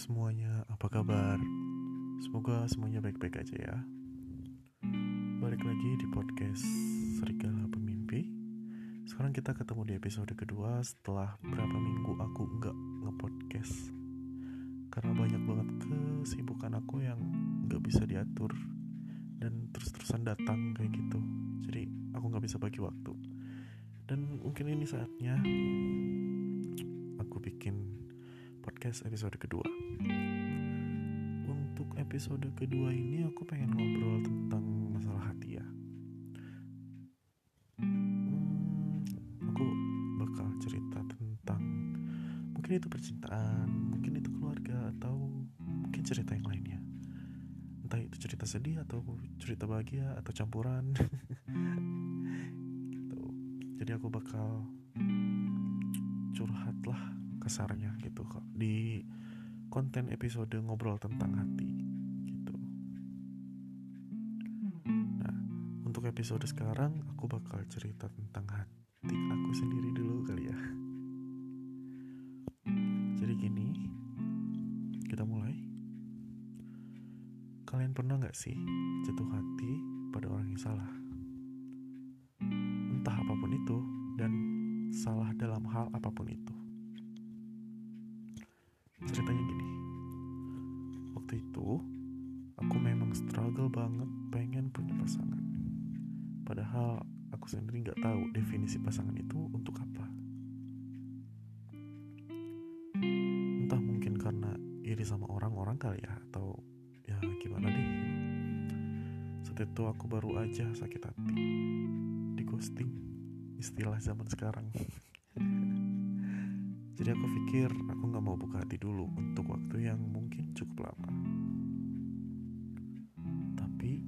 semuanya, apa kabar? Semoga semuanya baik-baik aja ya. Balik lagi di podcast Serigala Pemimpi. Sekarang kita ketemu di episode kedua setelah berapa minggu aku nggak ngepodcast. Karena banyak banget kesibukan aku yang nggak bisa diatur dan terus-terusan datang kayak gitu. Jadi aku nggak bisa bagi waktu. Dan mungkin ini saatnya aku bikin podcast episode kedua. Untuk episode kedua ini aku pengen ngobrol tentang masalah hati ya. Hmm, aku bakal cerita tentang mungkin itu percintaan, mungkin itu keluarga atau mungkin cerita yang lainnya. Entah itu cerita sedih atau cerita bahagia atau campuran. gitu. Jadi aku bakal curhat lah kasarnya gitu kok di konten episode ngobrol tentang hati gitu. Nah, untuk episode sekarang aku bakal cerita tentang hati aku sendiri dulu kali ya. Jadi gini, kita mulai. Kalian pernah nggak sih jatuh hati pada orang yang salah? Entah apa pun itu dan salah dalam hal apa pun itu. Ceritanya gini, waktu itu aku memang struggle banget pengen punya pasangan. Padahal aku sendiri nggak tahu definisi pasangan itu untuk apa. Entah mungkin karena iri sama orang-orang kali ya, atau ya gimana deh. Saat itu aku baru aja sakit hati, di ghosting, istilah zaman sekarang. Jadi aku pikir aku nggak mau buka hati dulu untuk waktu yang mungkin cukup lama. Tapi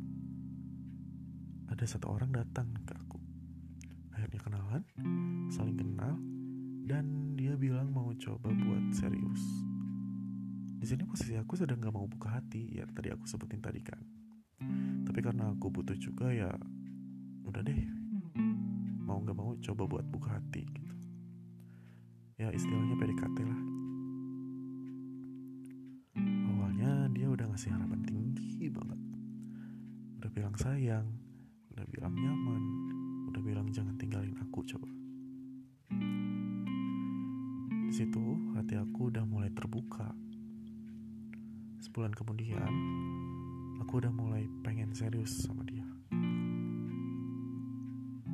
ada satu orang datang ke aku. Akhirnya kenalan, saling kenal, dan dia bilang mau coba buat serius. Di sini posisi aku sedang nggak mau buka hati, ya tadi aku sebutin tadi kan. Tapi karena aku butuh juga ya, udah deh, mau nggak mau coba buat buka hati gitu ya istilahnya PDKT lah. Awalnya dia udah ngasih harapan tinggi banget. Udah bilang sayang udah bilang nyaman udah bilang jangan tinggalin aku coba. Di situ hati aku udah mulai terbuka. Sebulan kemudian aku udah mulai pengen serius sama dia.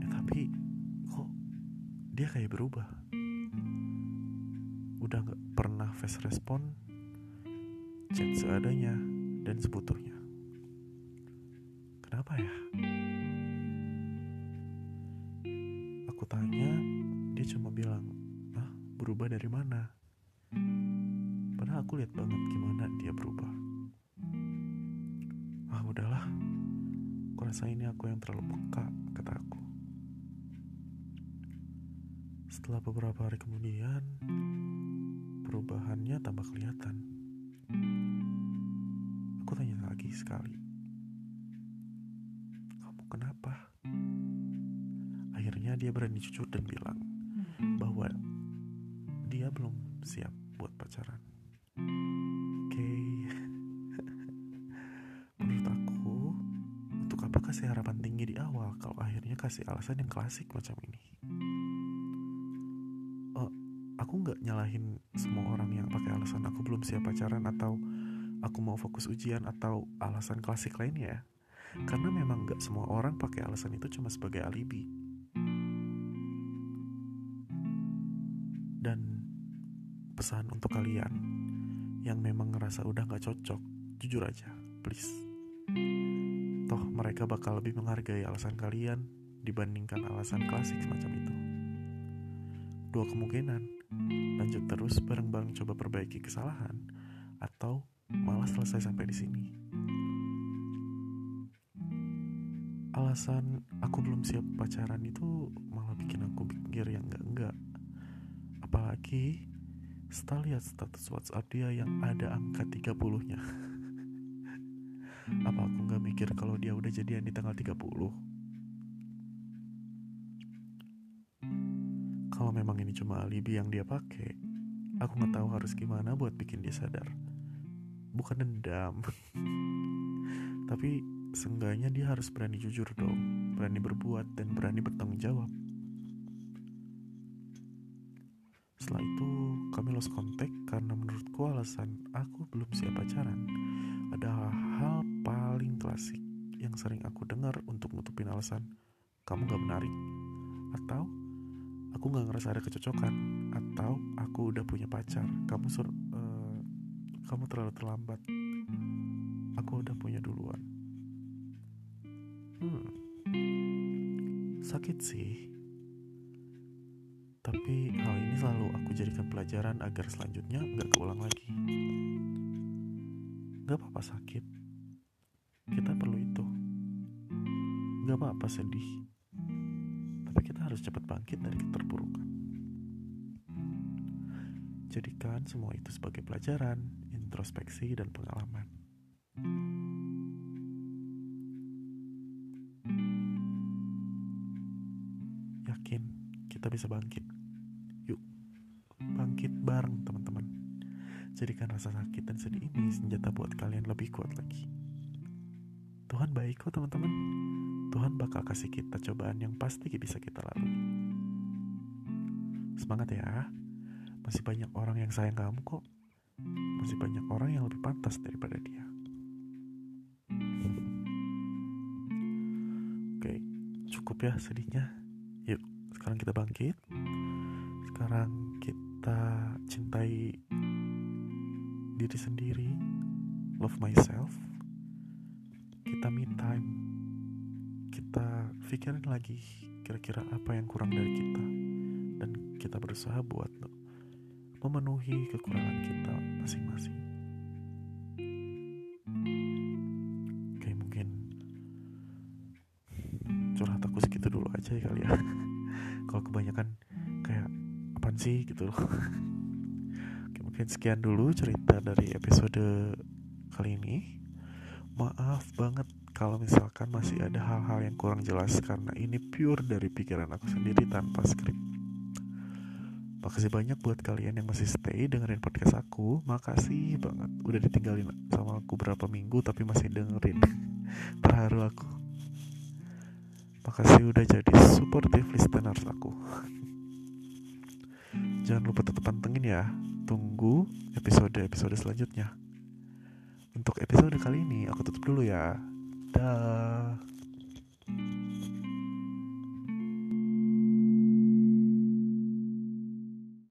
Ya tapi kok dia kayak berubah udah gak pernah fast respon chat seadanya dan sebutuhnya kenapa ya? Aku tanya dia cuma bilang ah berubah dari mana? Padahal aku lihat banget gimana dia berubah. Ah udahlah. Aku rasa ini aku yang terlalu peka kata aku. Setelah beberapa hari kemudian perubahannya tambah kelihatan. Aku tanya lagi sekali. Kamu kenapa? Akhirnya dia berani jujur dan bilang bahwa dia belum siap buat pacaran. Oke. Menurut aku, untuk apa kasih harapan tinggi di awal kalau akhirnya kasih alasan yang klasik macam ini? Aku nggak nyalahin semua orang yang pakai alasan aku belum siap pacaran atau aku mau fokus ujian atau alasan klasik lainnya ya. Karena memang nggak semua orang pakai alasan itu cuma sebagai alibi. Dan pesan untuk kalian yang memang ngerasa udah nggak cocok, jujur aja, please. Toh mereka bakal lebih menghargai alasan kalian dibandingkan alasan klasik semacam itu. Dua kemungkinan, lanjut terus bareng-bareng coba perbaiki kesalahan atau malah selesai sampai di sini. Alasan aku belum siap pacaran itu malah bikin aku pikir yang enggak-enggak. Apalagi setelah lihat status WhatsApp dia yang ada angka 30-nya. Apa aku nggak mikir kalau dia udah jadian di tanggal 30? Kalau memang ini cuma alibi yang dia pakai, aku nggak tahu harus gimana buat bikin dia sadar. Bukan dendam. Tapi seenggaknya dia harus berani jujur dong berani berbuat dan berani bertanggung jawab. Setelah itu kami lost contact karena menurutku alasan aku belum siap pacaran. Adalah hal paling klasik yang sering aku dengar untuk nutupin alasan. Kamu gak menarik? Atau aku gak ngerasa ada kecocokan atau aku udah punya pacar. Kamu sur uh, kamu terlalu terlambat. Aku udah punya duluan. Hmm. Sakit sih. Tapi hal ini selalu aku jadikan pelajaran agar selanjutnya nggak keulang lagi. Gak apa-apa sakit. Kita perlu itu. Gak apa-apa sedih tapi kita harus cepat bangkit dari keterpurukan. Jadikan semua itu sebagai pelajaran introspeksi dan pengalaman. Yakin kita bisa bangkit? Yuk bangkit bareng teman-teman. Jadikan rasa sakit dan sedih ini senjata buat kalian lebih kuat lagi Tuhan baik kok teman-teman. Tuhan bakal kasih kita cobaan yang pasti bisa kita lalui. Semangat ya. Masih banyak orang yang sayang kamu kok. Masih banyak orang yang lebih pantas daripada dia. Oke cukup ya sedihnya. Yuk sekarang kita bangkit. Sekarang kita cintai diri sendiri. Love myself kita me time. Kita pikirin lagi kira-kira apa yang kurang dari kita. Dan kita berusaha buat memenuhi kekurangan kita masing-masing. Kayak mungkin curhat aku segitu dulu aja ya kali ya. Kalau kebanyakan kayak apaan sih? gitu loh. Oke, mungkin sekian dulu cerita dari episode kali ini maaf banget kalau misalkan masih ada hal-hal yang kurang jelas karena ini pure dari pikiran aku sendiri tanpa skrip. Makasih banyak buat kalian yang masih stay dengerin podcast aku. Makasih banget. Udah ditinggalin sama aku berapa minggu tapi masih dengerin. Terharu aku. Makasih udah jadi supportive listeners aku. Jangan lupa tetap pantengin ya. Tunggu episode-episode selanjutnya Untuk episode kali ini aku tutup dulu ya. Dah